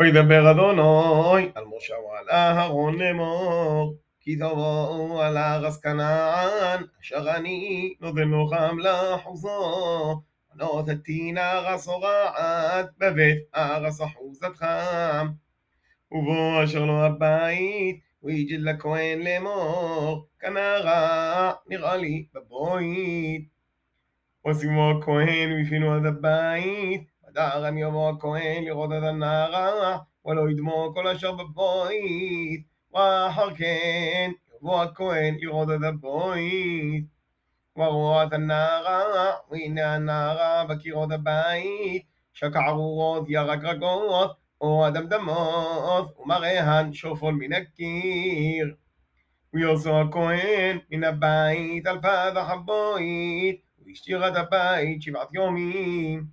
אוי דבר אדוני על משה ועל אהרון לאמור כי תבואו על ארץ כנען אשר אני נותן לו חם לאחוזו נותתי תתין ארץ הורעת בבית ארץ אחוזת חם ובו אשר לו הבית ויג'ד לכהן לאמור כנרע נראה לי בבית ושימו הכהן ויפינו עד הבית דרן יבוא הכהן לראות את הנערה, ולא ידמו כל אשר בבוית, ואחר כן יבוא הכהן לראות את הבוית. ורואה את הנערה, והנה הנערה בקירות הבית, שקערורות ירקרקות, או הדמדמות, ומראהן שופול מן הקיר. ויוסו הכהן מן הבית על פתח הבית, והשאיר את הבית שבעת יומים.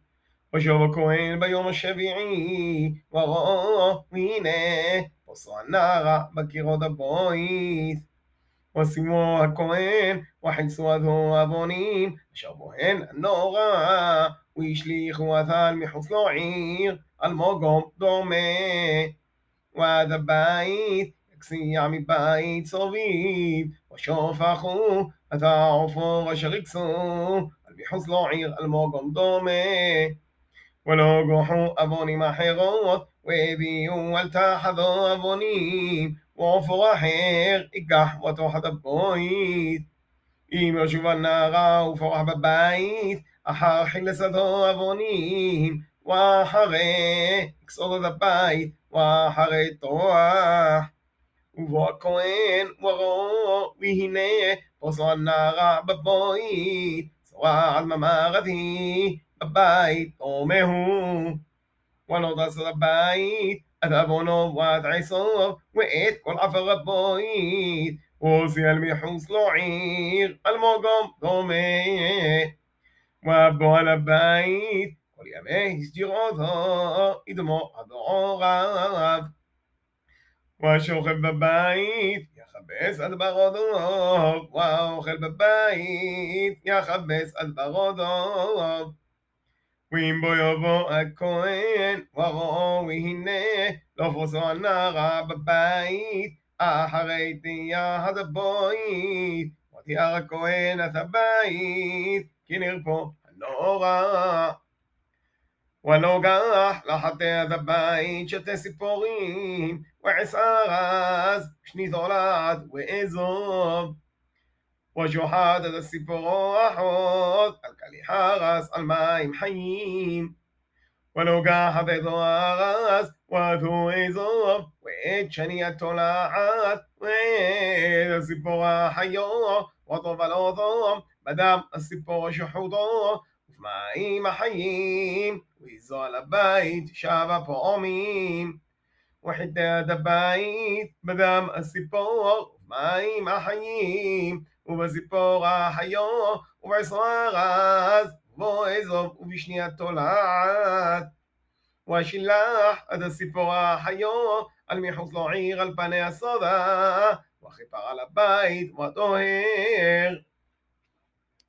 وشوف كوين بيوم الشبيعي وغوينه وصو الناغا بكيرو دبويت وسيمو الكوين وحيسو ذو أبونين شابوهن النورا ويشليخ وثال محوص لعير الموقوم دومي وذا بايت اكسي عمي بايت صغير وشوف أخو أتا عفو وشريكسو المحوص لعير الموقوم دومي ولو جحو أبوني ما حيغوث ويبيو والتاحظو أبوني وفو حيغ إقاح وتوحد بويت إيم يشوف النغا وفرح ببيت أحر حلسدو أبوني وحري كسود البيت وحري طوح והכהן ורו והנה פוסו הנערה בבית, שרד ממרתי הביתו מהו. ולא תעשה הבית את עוונו ואת עשו ואת כל עפר הבית. עושי על מחוץ לו עיר אלמוגום דומה. ובועל הבית כל ימי הסגיר אותו ידמו עד עוריו. והשוכב בבית יכבס אדבר אודו, והאוכל בבית יכבס אדבר אודו. ואם בו יבוא הכהן, וראו והנה, לא בוזו הנערה בבית, אחרי תהיה הבית, ותיאר הכהן את הבית, כי נרפו הנורא. ונוגח לחטא את הבית שתי ציפורים, ועשר אז שני זולת ואזוב. وجهاد هذا السبغ أحوض الكلي على مايم حيين ولو قاحت إضاغس وثو إزوب وإتشني التلاعات وإذا السبغ حيو وطوف الأضوم بدم السبغ شحوضه مايم حيين البيت شاب قومين וחידד הבית בדם הסיפור, מים החיים, ובזיפור החיו, ובעשרה רז, בו עזוב, ובשנייתו תולעת. ואשילח עד הסיפור החיו, על מחוץ לו עיר, על פני הסודה, וכיפר על הבית, ואת אוהר.